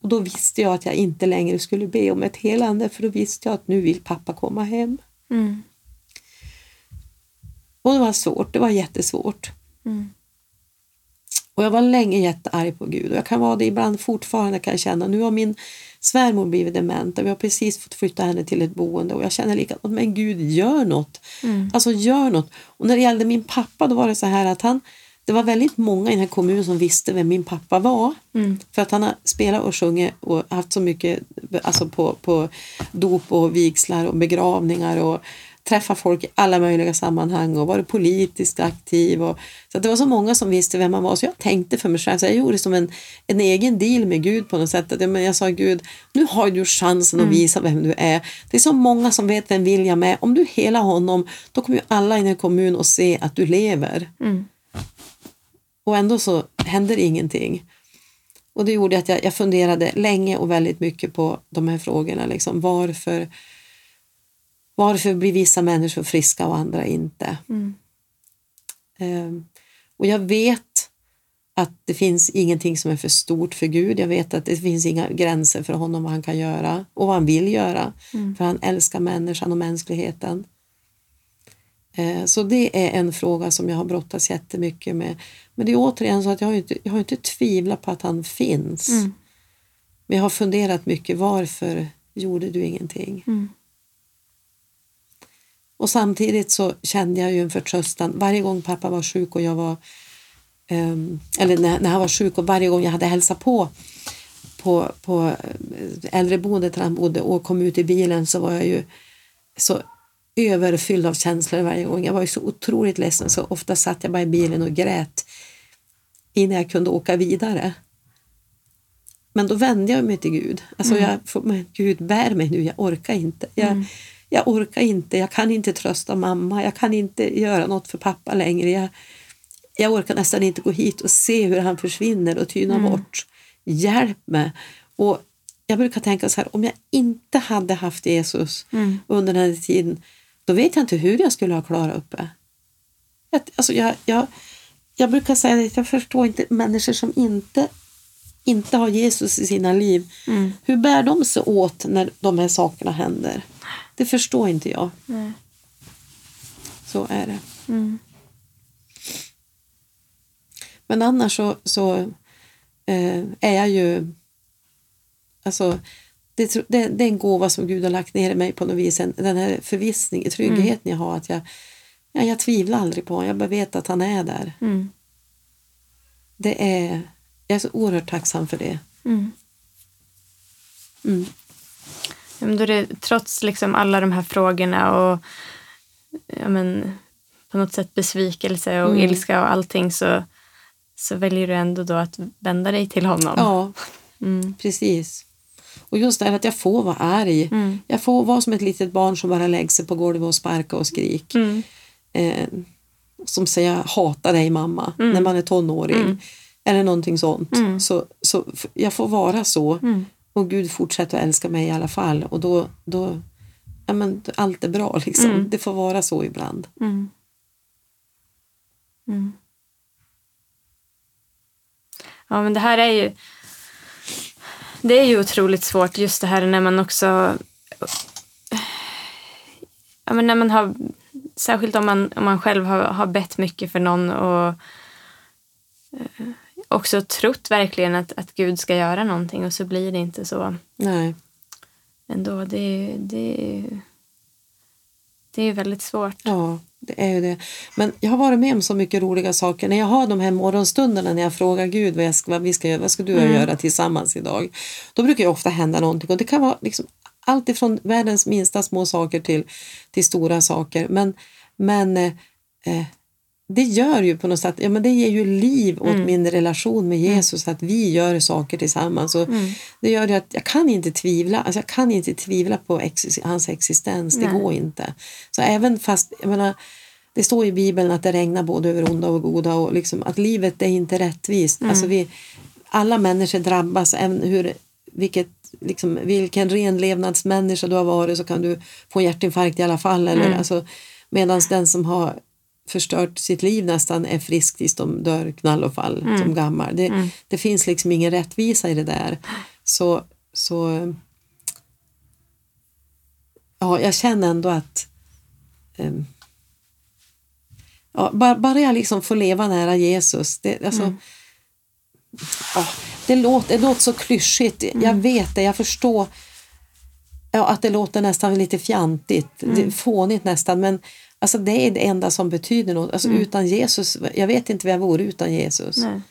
Och då visste jag att jag inte längre skulle be om ett helande för då visste jag att nu vill pappa komma hem. Mm. Och det var svårt, det var jättesvårt. Mm. Och jag var länge jättearg på Gud och jag kan vara det ibland fortfarande kan jag känna. Nu har min svärmor blivit dement och vi har precis fått flytta henne till ett boende och jag känner likadant, men Gud gör något. Mm. Alltså gör något. Och när det gällde min pappa då var det så här att han det var väldigt många i den här kommunen som visste vem min pappa var. Mm. För att han har spelat och sjungit och haft så mycket alltså på, på dop och vigslar och begravningar och träffat folk i alla möjliga sammanhang och varit politiskt aktiv. Och, så det var så många som visste vem han var så jag tänkte för mig själv, så jag gjorde som en, en egen deal med Gud på något sätt. Att, men jag sa Gud, nu har du chansen att mm. visa vem du är. Det är så många som vet vem William är. Om du hela honom, då kommer ju alla i den här kommunen att se att du lever. Mm. Och ändå så händer ingenting. Och det gjorde att jag, jag funderade länge och väldigt mycket på de här frågorna. Liksom, varför Varför blir vissa människor friska och andra inte?
Mm.
Ehm, och jag vet att det finns ingenting som är för stort för Gud. Jag vet att det finns inga gränser för honom vad han kan göra och vad han vill göra.
Mm.
För han älskar människan och mänskligheten. Eh, Så det är en fråga som jag har brottats jättemycket med. Men det är återigen så att jag har inte, jag har inte tvivlat på att han finns.
Mm.
Men jag har funderat mycket, varför gjorde du ingenting?
Mm.
Och samtidigt så kände jag ju en förtröstan. Varje gång pappa var sjuk och jag var ehm, eller när, när han var sjuk och varje gång jag hade hälsat på på, på eh, äldreboendet där han bodde och kom ut i bilen så var jag ju så överfylld av känslor varje gång. Jag var ju så otroligt ledsen så ofta satt jag bara i bilen och grät innan jag kunde åka vidare. Men då vände jag mig till Gud. Alltså jag, får- men Gud, bär mig nu, jag orkar inte. Jag, jag orkar inte, jag kan inte trösta mamma, jag kan inte göra något för pappa längre. Jag, jag orkar nästan inte gå hit och se hur han försvinner och tynar bort. Hjälp mig! Och jag brukar tänka så här, om jag inte hade haft Jesus under den här tiden, då vet jag inte hur jag skulle ha klarat upp det. Jag, alltså jag, jag, jag brukar säga att jag förstår inte människor som inte, inte har Jesus i sina liv. Hur bär de sig åt när de här sakerna händer? Det förstår inte jag.
Nej.
Så är det.
Mm.
Men annars så, så eh, är jag ju... Alltså, det, det, det är en gåva som Gud har lagt ner i mig på något vis. En, den här förvissningen, tryggheten jag har. Att jag, ja, jag tvivlar aldrig på honom. Jag bara vet att han är där.
Mm.
Det är, jag är så oerhört tacksam för det.
Mm.
Mm.
Ja, men då det, trots liksom alla de här frågorna och ja, men, på något sätt besvikelse och
Mm.
ilska och allting så, så väljer du ändå då att vända dig till honom.
Ja,
Mm.
precis. Och just det här att jag får vara arg.
Mm.
Jag får vara som ett litet barn som bara lägger sig på golvet och sparkar och skriker.
Mm.
eh, som säger jag hatar dig mamma när man är tonåring. Eller någonting sånt. Så, så f- jag får vara så
Mm.
och Gud fortsätter att älska mig i alla fall och då, då ja, men, allt är bra liksom. Det får vara så ibland.
Mm. Mm. Ja, men det här är ju... Det är ju otroligt svårt just det här när man också... Ja, men när man har... Särskilt om man, om man själv har, har bett mycket för någon och eh, också trott verkligen att, att Gud ska göra någonting och så blir det inte så
Nej.
ändå. Det är, det det är väldigt svårt.
Ja, det är ju det. Men jag har varit med om så mycket roliga saker. När jag har de här morgonstunderna när jag frågar Gud vad, jag ska, vad, vi ska, göra, vad ska du och jag göra tillsammans idag? Då brukar ju ofta hända någonting och det kan vara liksom allt ifrån världens minsta små saker till, till stora saker. Men, men eh, eh, det gör ju på något sätt, ja men det ger ju liv åt min relation med Jesus att vi gör saker tillsammans. Och Det gör ju att jag kan inte tvivla, alltså jag kan inte tvivla på ex, hans existens, det
Nej.
går inte. Så även fast, jag menar, det står i Bibeln att det regnar både över onda och goda och liksom att livet är inte rättvist. Alltså vi, alla människor drabbas, även hur, vilket, liksom, vilken renlevnadsmänniska du har varit så kan du få hjärtinfarkt i alla fall. Eller, alltså, Medan den som har förstört sitt liv nästan är frisk tills de dör knall och fall som gammal. Det, det finns liksom ingen rättvisa i det där. Så, så ja, jag känner ändå att ehm, ja, bara, bara jag liksom får leva nära Jesus. Det, alltså, ja, det, låter, det låter så klyschigt. Jag vet det, jag förstår ja, att det låter nästan lite fjantigt, det är fånigt nästan. Men alltså, det är det enda som betyder något. Alltså, Utan Jesus, jag vet inte vad jag vore utan Jesus.
Nej.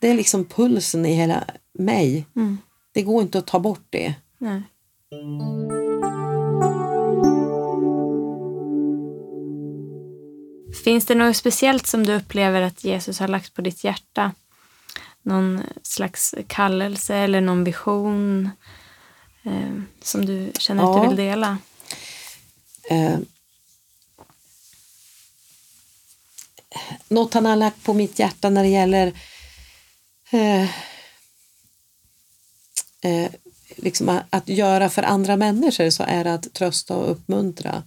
Det är liksom pulsen i hela mig.
Mm.
Det går inte att ta bort det.
Nej. Finns det något speciellt som du upplever att Jesus har lagt på ditt hjärta? Någon slags kallelse eller någon vision eh, som du känner att
Ja.
du vill dela?
Eh, något han har lagt på mitt hjärta när det gäller eh, eh, liksom att, göra för andra människor så är det att trösta och uppmuntra.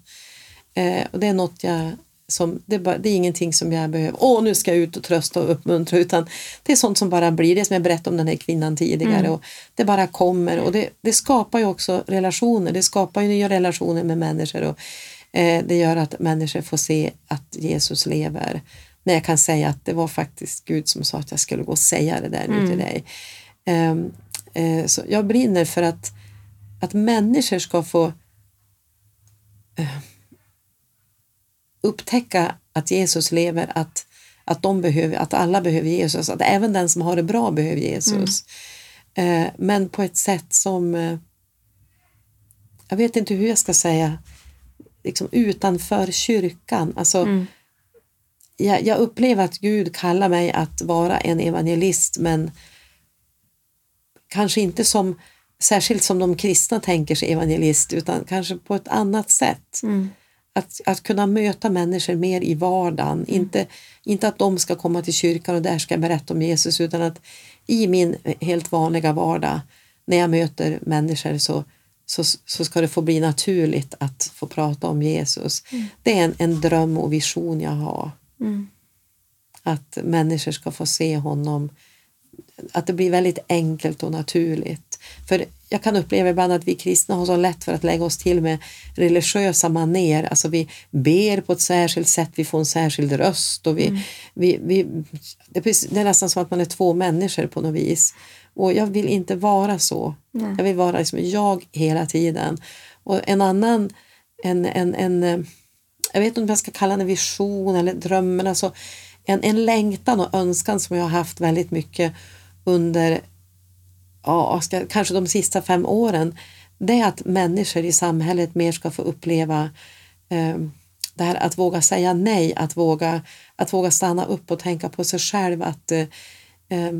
Eh, och det är något jag som, det, är bara, det är ingenting som jag behöver, åh nu ska jag ut och trösta och uppmuntra, utan det är sånt som bara blir, det som jag berättade om den här kvinnan tidigare, mm. och det bara kommer och det, det skapar ju också relationer, det skapar ju nya relationer med människor och det gör att människor får se att Jesus lever. När jag kan säga att det var faktiskt Gud som sa att jag skulle gå och säga det där nu mm. till dig. Eh, eh, så jag brinner för att, att människor ska få eh, upptäcka att Jesus lever, att, att, de behöver, att alla behöver Jesus, att även den som har det bra behöver Jesus. Mm. Eh, men på ett sätt som, eh, jag vet inte hur jag ska säga, liksom utanför kyrkan. Alltså, mm. jag, jag upplever att Gud kallar mig att vara en evangelist men kanske inte som särskilt som de kristna tänker sig evangelist utan kanske på ett annat sätt. Mm att, att kunna möta människor mer i vardagen. Mm. Inte, inte att de ska komma till kyrkan och där ska jag berätta om Jesus utan att i min helt vanliga vardag när jag möter människor så, så, så ska det få bli naturligt att få prata om Jesus. Mm. Det är en, en dröm och vision jag har. Mm. Att människor ska få se honom, att det blir väldigt enkelt och naturligt. För jag kan uppleva ibland att vi kristna har så lätt för att lägga oss till med religiösa maner. Alltså vi ber på ett särskilt sätt, vi får en särskild röst och vi, mm. vi, vi, det är nästan som att man är två människor på något vis. Och jag vill inte vara så. Nej. Jag vill vara liksom jag hela tiden. Och en annan, en, en, en, jag vet inte om jag ska kalla det vision eller drömmen, alltså en, en längtan och önskan som jag har haft väldigt mycket under ja, ska, kanske de sista fem åren, det är att människor i samhället mer ska få uppleva eh, det här att våga säga nej, att våga, att våga stanna upp och tänka på sig själv. Att eh, eh,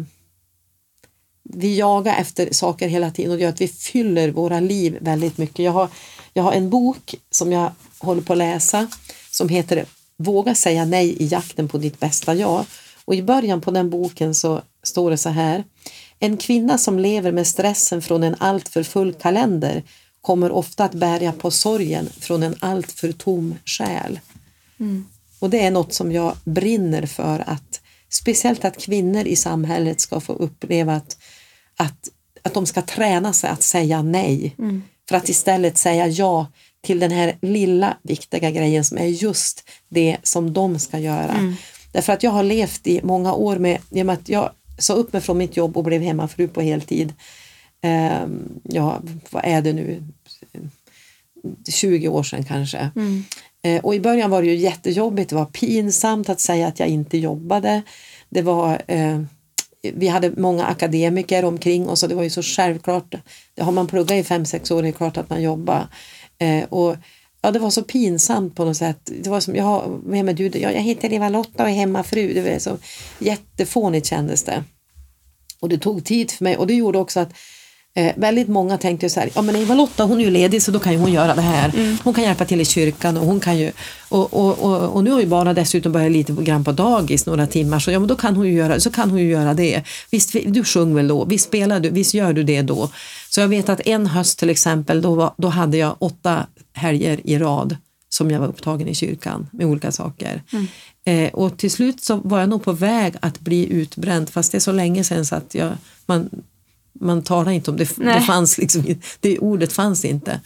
Vi jagar efter saker hela tiden och det gör att vi fyller våra liv väldigt mycket. Jag har, jag har en bok som jag håller på att läsa som heter Våga säga nej i jakten på ditt bästa jag. Och i början på den boken så står det så här. En kvinna som lever med stressen från en alltför full kalender kommer ofta att bärga på sorgen från en alltför tom själ. Mm. Och det är något som jag brinner för att speciellt att kvinnor i samhället ska få uppleva att, att, att de ska träna sig att säga nej mm. för att istället säga ja till den här lilla viktiga grejen som är just det som de ska göra. Mm. Därför att jag har levt i många år med, genom att jag sa upp mig från mitt jobb och blev hemmafru på heltid. Eh, ja, vad är det nu? 20 år sedan kanske. Mm. Eh, och i början var det ju jättejobbigt, det var pinsamt att säga att jag inte jobbade. Det var, eh, vi hade många akademiker omkring oss och det var ju så självklart. Har man pluggat i fem sex år är det klart att man jobbar. Eh, och Ja, det var så pinsamt på något sätt. Det var som, jag, vem är du? Ja, jag heter Eva-Lotta och är hemmafru. Det var så jättefånigt kändes det. Och det tog tid för mig och det gjorde också att eh, väldigt många tänkte så här, ja men Eva-Lotta hon är ju ledig så då kan ju hon göra det här. Mm. Hon kan hjälpa till i kyrkan och hon kan ju, och, och, och, och nu har ju bara dessutom börjat lite grann på dagis några timmar så ja men då kan hon ju göra, så kan hon ju göra det. Visst, du sjunger väl då, visst spelar du, visst gör du det då. Så jag vet att en höst till exempel, då, var, då hade jag åtta helger i rad som jag var upptagen i kyrkan med olika saker. Mm. Eh, och till slut så var jag nog på väg att bli utbränd fast det är så länge sedan så att jag, man, man talar inte om det. Det, fanns liksom, det ordet fanns inte.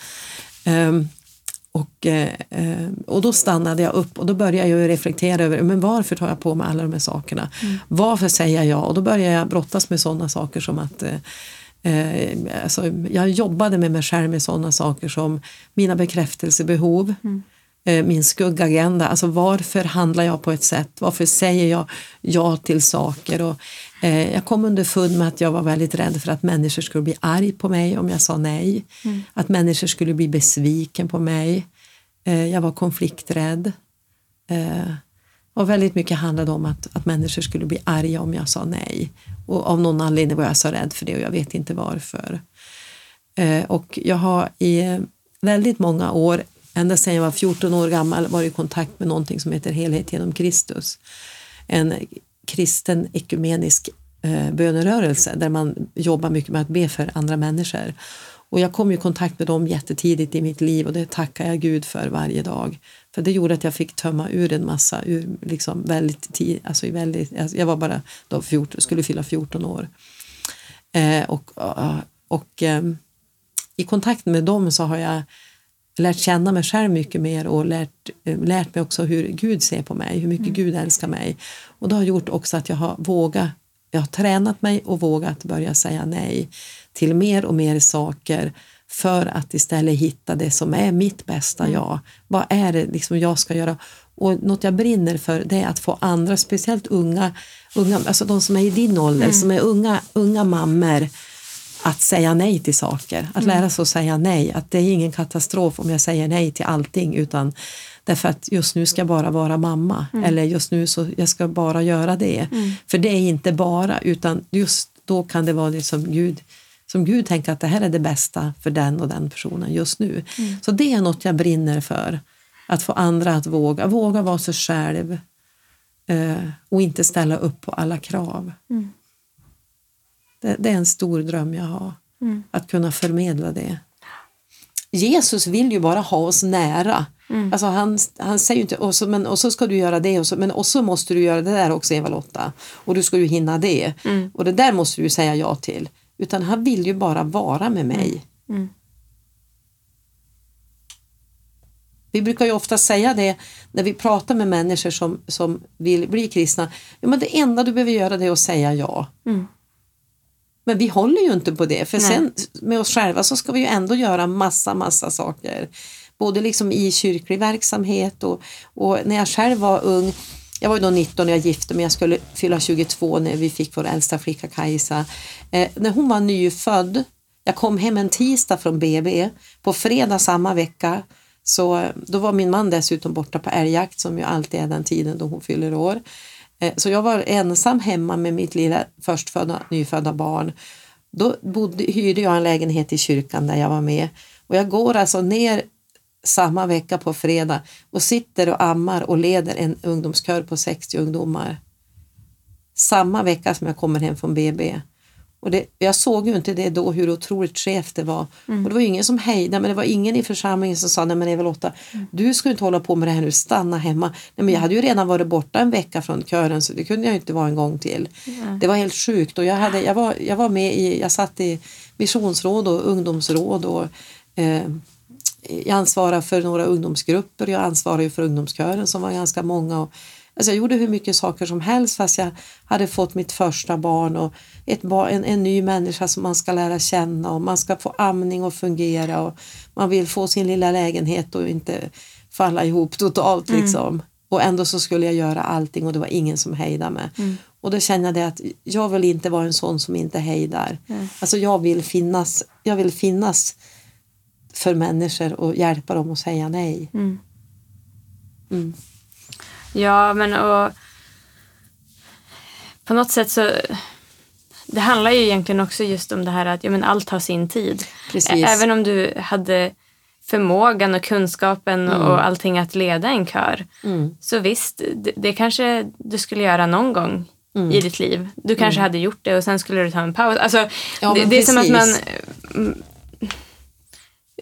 Um, och, eh, och då stannade jag upp och då började jag reflektera över men varför tar jag på mig alla de här sakerna. Mm. Varför säger jag ja? Och då började jag brottas med sådana saker som att eh, eh, alltså, jag jobbade med mig själv med sådana saker som mina bekräftelsebehov. Mm min skuggagenda. Alltså varför handlar jag på ett sätt? Varför säger jag ja till saker? Och, eh, jag kom underfund med att jag var väldigt rädd för att människor skulle bli arg på mig om jag sa nej. Mm. Att människor skulle bli besviken på mig. Eh, jag var konflikträdd. Eh, och väldigt mycket handlade om att, att människor skulle bli arga om jag sa nej. Och av någon anledning var jag så rädd för det och jag vet inte varför. Eh, och jag har i väldigt många år ända sedan jag var 14 år gammal var i kontakt med någonting som heter Helhet genom Kristus. En kristen ekumenisk eh, bönerörelse där man jobbar mycket med att be för andra människor. Och jag kom i kontakt med dem jättetidigt i mitt liv och det tackar jag Gud för varje dag. För det gjorde att jag fick tömma ur en massa, ur liksom väldigt tid, alltså i väldigt, alltså jag var bara då 14, skulle fylla 14 år. Eh, och och eh, i kontakt med dem så har jag lärt känna mig själv mycket mer och lärt, eh, lärt mig också hur Gud ser på mig, hur mycket mm. Gud älskar mig. Och det har gjort också att jag har vågat, jag har tränat mig och vågat börja säga nej till mer och mer saker för att istället hitta det som är mitt bästa mm. jag. Vad är det liksom jag ska göra? Och något jag brinner för det är att få andra, speciellt unga, unga alltså de som är i din ålder, mm. som är unga, unga mammor, att säga nej till saker, att mm. lära sig att säga nej. Att det är ingen katastrof om jag säger nej till allting utan därför att just nu ska jag bara vara mamma mm. eller just nu så jag ska bara göra det. Mm. För det är inte bara utan just då kan det vara det som Gud som Gud tänker att det här är det bästa för den och den personen just nu. Mm. Så det är något jag brinner för. Att få andra att våga, våga vara sig själv eh, och inte ställa upp på alla krav. Mm. Det, det, är en stor dröm jag har, mm. att kunna förmedla det. Jesus vill ju bara ha oss nära. Mm. Alltså han, han säger ju inte och så, men, och så ska du göra det och så, men och så måste du göra det där också Eva-Lotta och du ska ju hinna det mm. och det där måste du säga ja till. Utan han vill ju bara vara med mig. Mm. mm. Vi brukar ju ofta säga det när vi pratar med människor som, som vill bli kristna. Ja, men det enda du behöver göra det är att säga ja. Mm. Men vi håller ju inte på det för Nej. sen med oss själva så ska vi ju ändå göra massa, massa saker. Både liksom i kyrklig verksamhet och, och när jag själv var ung jag var ju då 19 när jag gifte mig, jag skulle fylla 22 när vi fick vår äldsta flicka Kajsa. Eh, när hon var nyfödd, jag kom hem en tisdag från BB, på fredag samma vecka så då var min man dessutom borta på älgjakt som ju alltid är den tiden då hon fyller år. Eh, så jag var ensam hemma med mitt lilla förstfödda nyfödda barn. Då bodde, hyrde jag en lägenhet i kyrkan där jag var med och jag går alltså ner samma vecka på fredag och sitter och ammar och leder en ungdomskör på 60 ungdomar. Samma vecka som jag kommer hem från BB. Och det, jag såg ju inte det då hur otroligt skevt det var. Mm. Och det var ingen som hejdade men det var ingen i församlingen som sa nej men Eva-Lotta mm. du ska inte hålla på med det här nu, stanna hemma. Nej, men jag hade ju redan varit borta en vecka från kören så det kunde jag inte vara en gång till. Mm. Det var helt sjukt och jag, hade, jag, var, jag var med i, jag satt i missionsråd och ungdomsråd och eh, jag ansvarar för några ungdomsgrupper, jag ansvarar ju för ungdomskören som var ganska många. Och, alltså jag gjorde hur mycket saker som helst fast jag hade fått mitt första barn och ett barn, en, en ny människa som man ska lära känna och man ska få amning och fungera och man vill få sin lilla lägenhet och inte falla ihop totalt mm. liksom. Och ändå så skulle jag göra allting och det var ingen som hejdade mig. Mm. Och då kände jag att jag vill inte vara en sån som inte hejdar. Mm. Alltså jag vill finnas, jag vill finnas för människor och hjälpa dem att säga nej. Mm.
Ja, men och på något sätt så det handlar ju egentligen också just om det här att ja, men allt har sin tid. Precis. Även om du hade förmågan och kunskapen mm. och allting att leda en kör. Mm. Så visst, det, det, kanske du skulle göra någon gång mm. i ditt liv. Du kanske mm. hade gjort det och sen skulle du ta en paus. Alltså, ja, det, det är som att man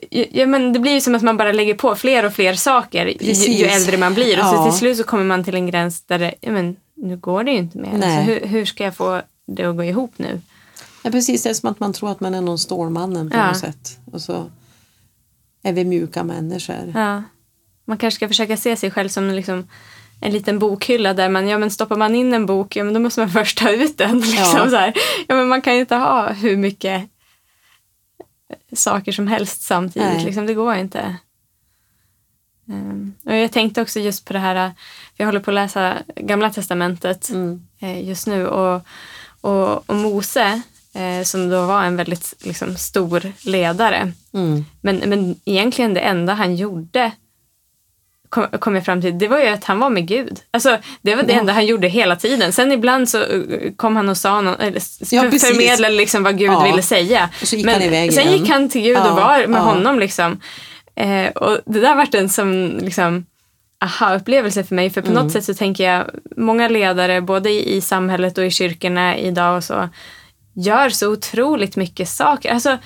Ja, men det blir ju som att man bara lägger på fler och fler saker ju, ju, äldre man blir. Och så till slut så kommer man till en gräns där det, ja, men, nu går det ju inte mer. Alltså, hur, hur, ska jag få det att gå ihop nu?
Ja, precis, det är som att man tror att man är någon Stålmannen på ja. något sätt. Och så är vi mjuka människor.
Ja. Man kanske ska försöka se sig själv som liksom en liten bokhylla där man, ja men stoppar man in en bok, ja men då måste man först ta ut den. Liksom, ja. Så här. Ja, men man kan ju inte ha hur mycket saker som helst samtidigt. Liksom, det går inte. Um, och jag tänkte också just på det här, jag håller på att läsa Gamla Testamentet mm. eh, just nu och, och, och Mose eh, som då var en väldigt liksom, stor ledare. Mm. Men, men egentligen det enda han gjorde kom, kom jag fram till, det var ju att han var med Gud. Alltså, det var det ja. enda han gjorde hela tiden. Sen ibland så uh, kom han och sa någon, eller ja, förmedlade liksom vad Gud ja. ville säga.
Men
sen gick han till Gud och var med honom. Liksom. Eh, och det där vart en som liksom, aha-upplevelse för mig. För på
Mm.
något sätt så tänker jag, många ledare både i, i samhället och i kyrkorna idag och så, gör så otroligt mycket saker. Alltså,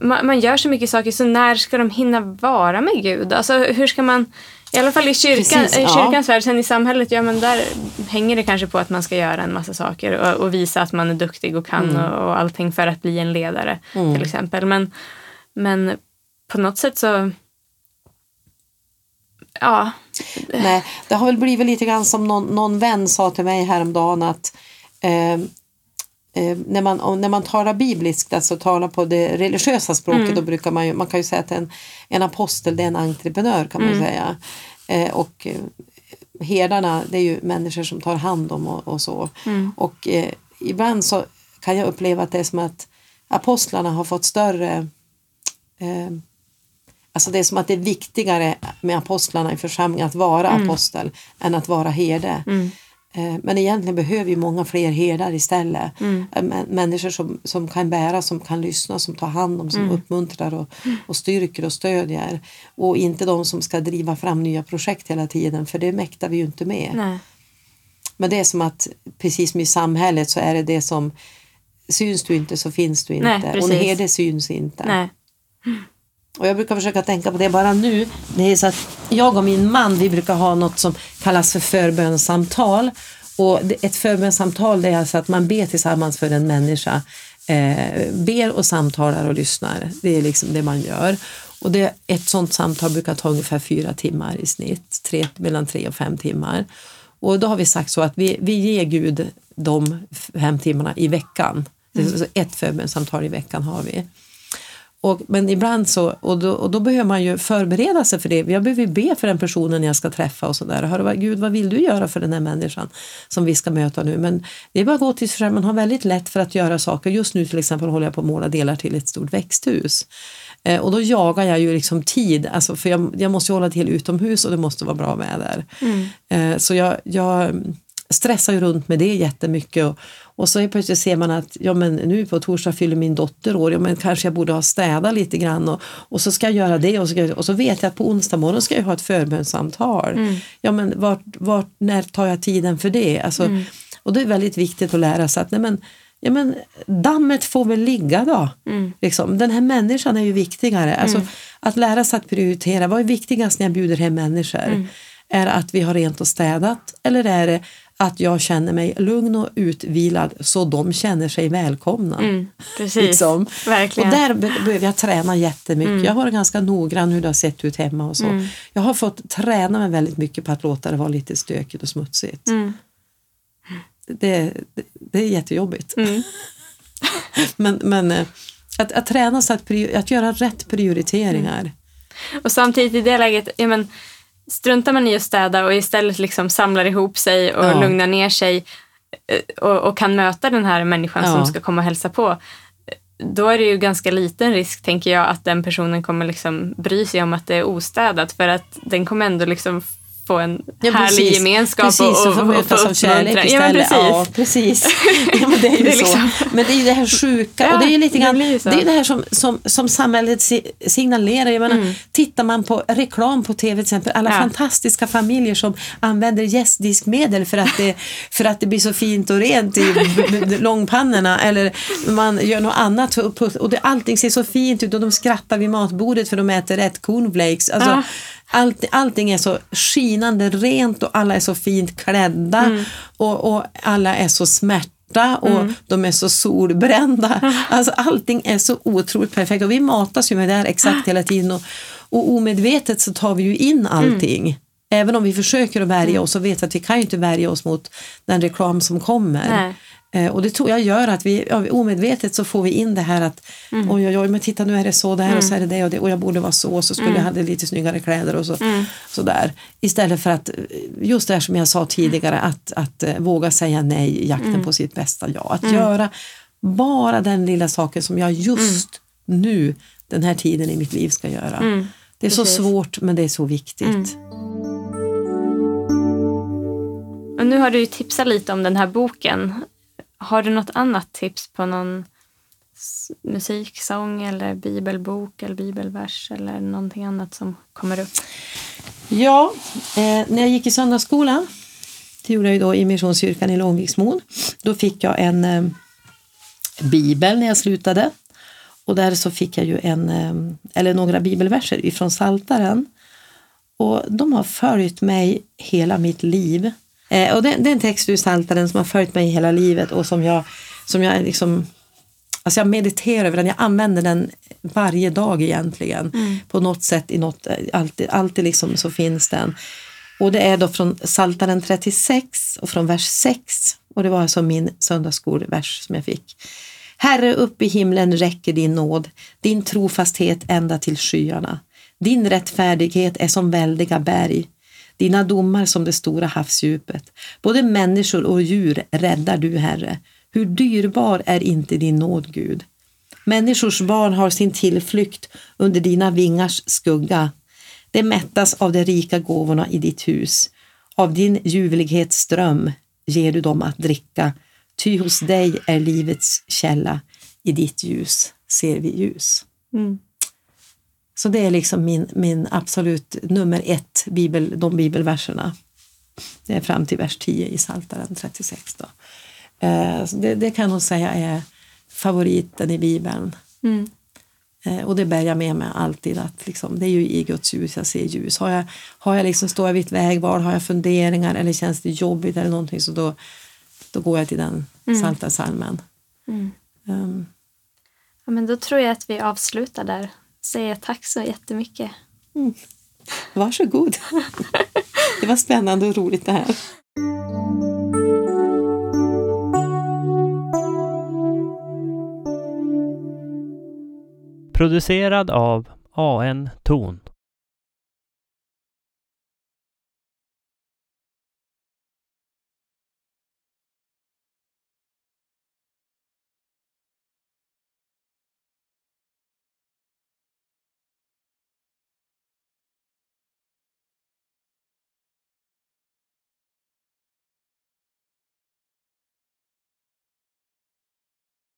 man, man gör så mycket saker, så när ska de hinna vara med Gud? Alltså hur ska man, i alla fall i kyrkan,
Precis,
i kyrkans värld, sen i samhället, ja men där hänger det kanske på att man ska göra en massa saker och, och visa att man är duktig och kan
Mm.
och, och allting för att bli en ledare till exempel. Men, men på något sätt så, ja,
Nej, det har väl blivit lite grann som någon, någon vän sa till mig häromdagen att eh, eh, när, man, när man talar bibliskt, alltså talar på det religiösa språket, då brukar man ju, man kan ju säga att en, en apostel det är en entreprenör kan man ju säga. Eh, och eh, herdarna det är ju människor som tar hand om och, och så. Och eh, ibland så kan jag uppleva att det är som att apostlarna har fått större eh, Alltså det är som att det är viktigare med apostlarna i församlingen att vara apostel än att vara herde. Eh, Men egentligen behöver ju många fler herdar istället. Eh, mä- Människor som, som kan bära, som kan lyssna, som tar hand om, som uppmuntrar och, och styrker och stödjer. Och inte de som ska driva fram nya projekt hela tiden för det mäktar vi ju inte med.
nej.
Men det är som att precis som i samhället så är det det som syns du inte så finns du inte.
Nej,
och en herde syns inte.
nej.
Och jag brukar försöka tänka på det bara nu. Det är så att jag och min man vi brukar ha något som kallas för förbönssamtal. Och ett förbönssamtal det är alltså att man ber tillsammans för en människa. Eh, ber och samtalar och lyssnar. Det är liksom det man gör. Och det, ett sånt samtal brukar ta ungefär fyra timmar i snitt. Tre, mellan tre och fem timmar. Och då har vi sagt så att vi, vi ger Gud de fem timmarna i veckan. Så Ett förbönssamtal i veckan har vi. Och, men ibland så, och då, och då behöver man ju förbereda sig för det. Jag behöver ju be för den personen jag ska träffa och sådär. Gud, vad vill du göra för den här människan som vi ska möta nu? Men det är bara att gå till sig själv. Man har väldigt lätt för att göra saker. Just nu till exempel håller jag på att måla delar till ett stort växthus. Eh, och då jagar jag ju liksom tid, alltså, för jag, jag måste ju hålla till utomhus och det måste vara bra väder. Eh, så jag, jag stressar ju runt med det jättemycket och, och så plötsligt ser man att ja, men nu på torsdag fyller min dotter år, ja, men kanske jag borde ha städat lite grann och, och så ska jag göra det och så, jag, och så vet jag att på onsdag morgon ska jag ha ett förbönssamtal. Ja, men vart, vart, när tar jag tiden för det? Alltså, Och det är väldigt viktigt att lära sig att nej, men, ja, men, dammet får väl ligga då. Liksom. Den här människan är ju viktigare. Alltså, Att lära sig att prioritera, vad är viktigast när jag bjuder hem människor? Är det att vi har rent och städat eller är det att jag känner mig lugn och utvilad så de känner sig välkomna?
Mm, precis,
Liksom.
verkligen.
Och där be- behöver jag träna jättemycket. Jag har varit ganska noggrann hur det har sett ut hemma och så. Jag har fått träna mig väldigt mycket på att låta det vara lite stökigt och smutsigt.
Mm.
Det, det, det är jättejobbigt.
Mm.
men men eh, att, att träna sig att, att göra rätt prioriteringar.
Och samtidigt i det läget, ja, men, struntar man i att städa och istället liksom samlar ihop sig och
Ja.
lugnar ner sig eh, och, och kan möta den här människan
Ja.
som ska komma och hälsa på. Då är det ju ganska liten risk, tänker jag, att den personen kommer liksom bry sig om att det är ostädat. För att den kommer ändå liksom få en
Ja,
härlig
precis.
gemenskap
precis,
och,
och
och, och,
mötas
få
av kärlek
uppmuntran. Ja, men
istället.
precis.
Ja, precis. Ja, men det är ju
Det är
så.
liksom-
Men det är ju det här sjuka
Ja,
och det är ju lite
det
grann,
så.
det är det här som, som, som samhället si- signalerar. Jag menar,
Mm.
Tittar man på reklam på tv till exempel, alla fantastiska familjer som använder gästdiskmedel för att, det, för att det blir så fint och rent i långpannorna eller man gör något annat på- och det, allting ser så fint ut och de skrattar vid matbordet för de äter rätt cornflakes. Alltså. Allt, allting är så skinande rent och alla är så fint klädda
Mm.
och, och alla är så smärta och de är så solbrända. Alltså allting är så otroligt perfekt och vi matas ju med det här exakt hela tiden och, och omedvetet så tar vi ju in allting. Även om vi försöker att värja oss så vet att vi kan ju inte värja oss mot den reklam som kommer.
Nej.
Eh, och det tror jag gör att vi ja, omedvetet så får vi in det här att oj, oj, oj, men titta nu är det så där och så är det det och det och jag borde vara så och så skulle jag hade lite snyggare kläder och så, så där. Istället för att, eh, just det här som jag sa tidigare, att, att eh, våga säga nej i jakten på sitt bästa jag. Att göra bara den lilla saken som jag just nu, den här tiden i mitt liv ska göra. det är så
precis.
svårt men det är så viktigt.
Och nu har du tipsat lite om den här boken. Har du något annat tips på någon musiksång eller bibelbok eller bibelvers eller någonting annat som kommer upp?
Ja, eh, när jag gick i söndagsskolan, det gjorde jag ju då i Missionskyrkan i Långviksmon, då fick jag en eh, bibel när jag slutade. Och där så fick jag ju en, eh, eller några bibelverser ifrån Saltaren. Och de har följt mig hela mitt liv. Eh, och det, det är en text ur Saltaren som har följt mig hela livet och som jag, som jag liksom Alltså jag mediterar över den, jag använder den varje dag egentligen. Mm. På något sätt, i något, alltid, alltid liksom så finns den. Och det är då från Saltaren 36 och från vers 6. Och det var alltså min söndagsskolvers som jag fick. Herre, upp i himlen räcker din nåd, din trofasthet ända till skyarna. Din rättfärdighet är som väldiga berg, dina domar som det stora havsdjupet. Både människor och djur räddar du, Herre. Hur dyrbar är inte din nåd, Gud? Människors barn har sin tillflykt under dina vingars skugga. Det mättas av de rika gåvorna i ditt hus. Av din ljuvlighetsström ger du dem att dricka, ty hos dig är livets källa. I ditt ljus ser vi ljus. Mm. Så det är liksom min, min absolut nummer ett, bibel, de bibelverserna. Det är fram till vers 10 i Psaltaren 36. Då. Eh, det, det, kan jag nog säga är favoriten i Bibeln. Mm. Eh, och det bär jag med mig alltid, att liksom, det är ju i Guds ljus jag ser ljus. Har jag, har jag liksom, står jag vid ett vägval, har jag funderingar eller känns det jobbigt eller någonting så då, då går jag till den mm. salta salmen. Mm. Um.
Ja, men då tror jag att vi avslutar där. Säger tack så jättemycket.
Mm. Varsågod. det var spännande och roligt det här.
Producerad av AN Ton.